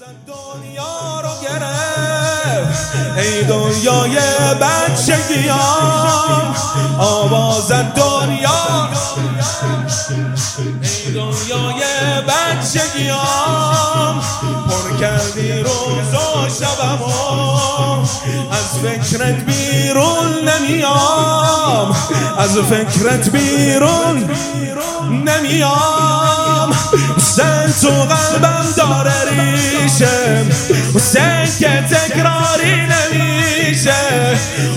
دنیا رو گرفت. ای دنیای بچگیام آواز دنیا. ای دنیای بچگیام پر کردی روز و شبم از فکرت بیرون نمیام. از فکرت بیرون نمیام. حسین تو قلبم داره ریشه حسین که تکراری نمیشه.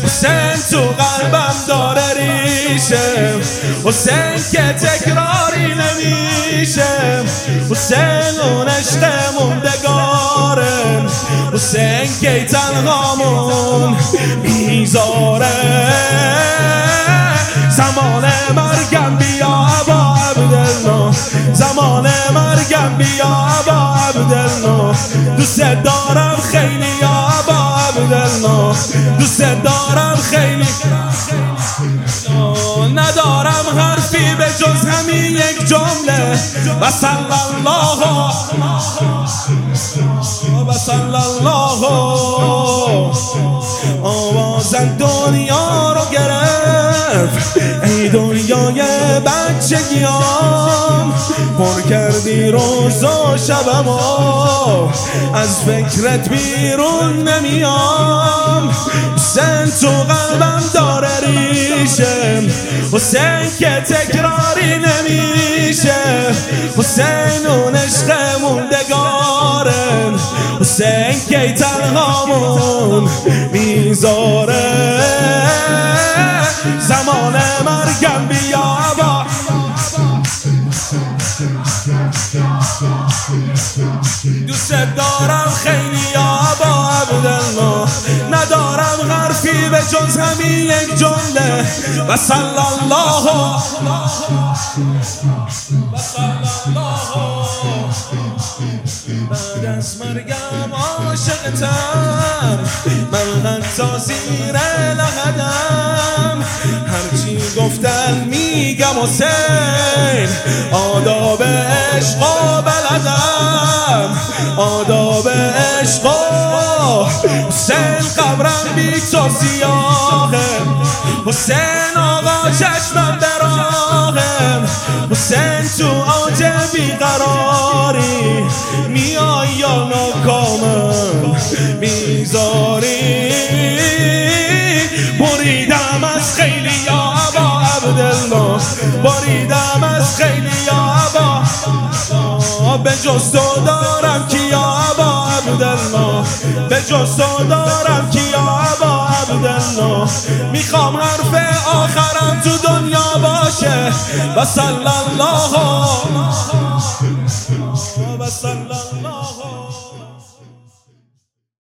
حسین تو قلبم داره ریشه. حسین که تکراری نمیشه. حسین اون عشق موندگاره حسین که تنهامون می‌ذاره زمان مرگم بیا با عبدالله دوست دارم خیلی یا با عبدالله دوست دارم خیلی. ندارم حرفی به جز همین یک جمله. و صلی الله و صلی الله. آوازن دنیا رو گرفت. ای دنیای بچگیام پر کردی روز و شبم از فکرت بیرون نمیام. حسین تو قلبم داره ریشه حسین که تکراری نمیشه. حسین اون عشق موندگاره حسین که تنهامون می‌ذاره. زمان مرگم بیا دوست دارم خیلی با عبدالله. ندارم حرفی به جز همین یک جمله. و صلی الله. و بعد از مرگم عاشقتم من حتی زیر لحدم. هرچی گفتن میگم حسین آداب عشق آداب عشق حسین قبرم بی تو سیاهه. حسین آقا چشمم دراهم حسین تو آج بیقراری. میای یا ناکامم می‌ذاری. بریدم از خیلی یا با عبدالله. بریدم از خیلی یا به جز تو دارم کیا با عبدالله. به جز تو دارم کیا با عبدالله. می‌خوام حرف آخرم تو دنیا باشه. و صلی الله. و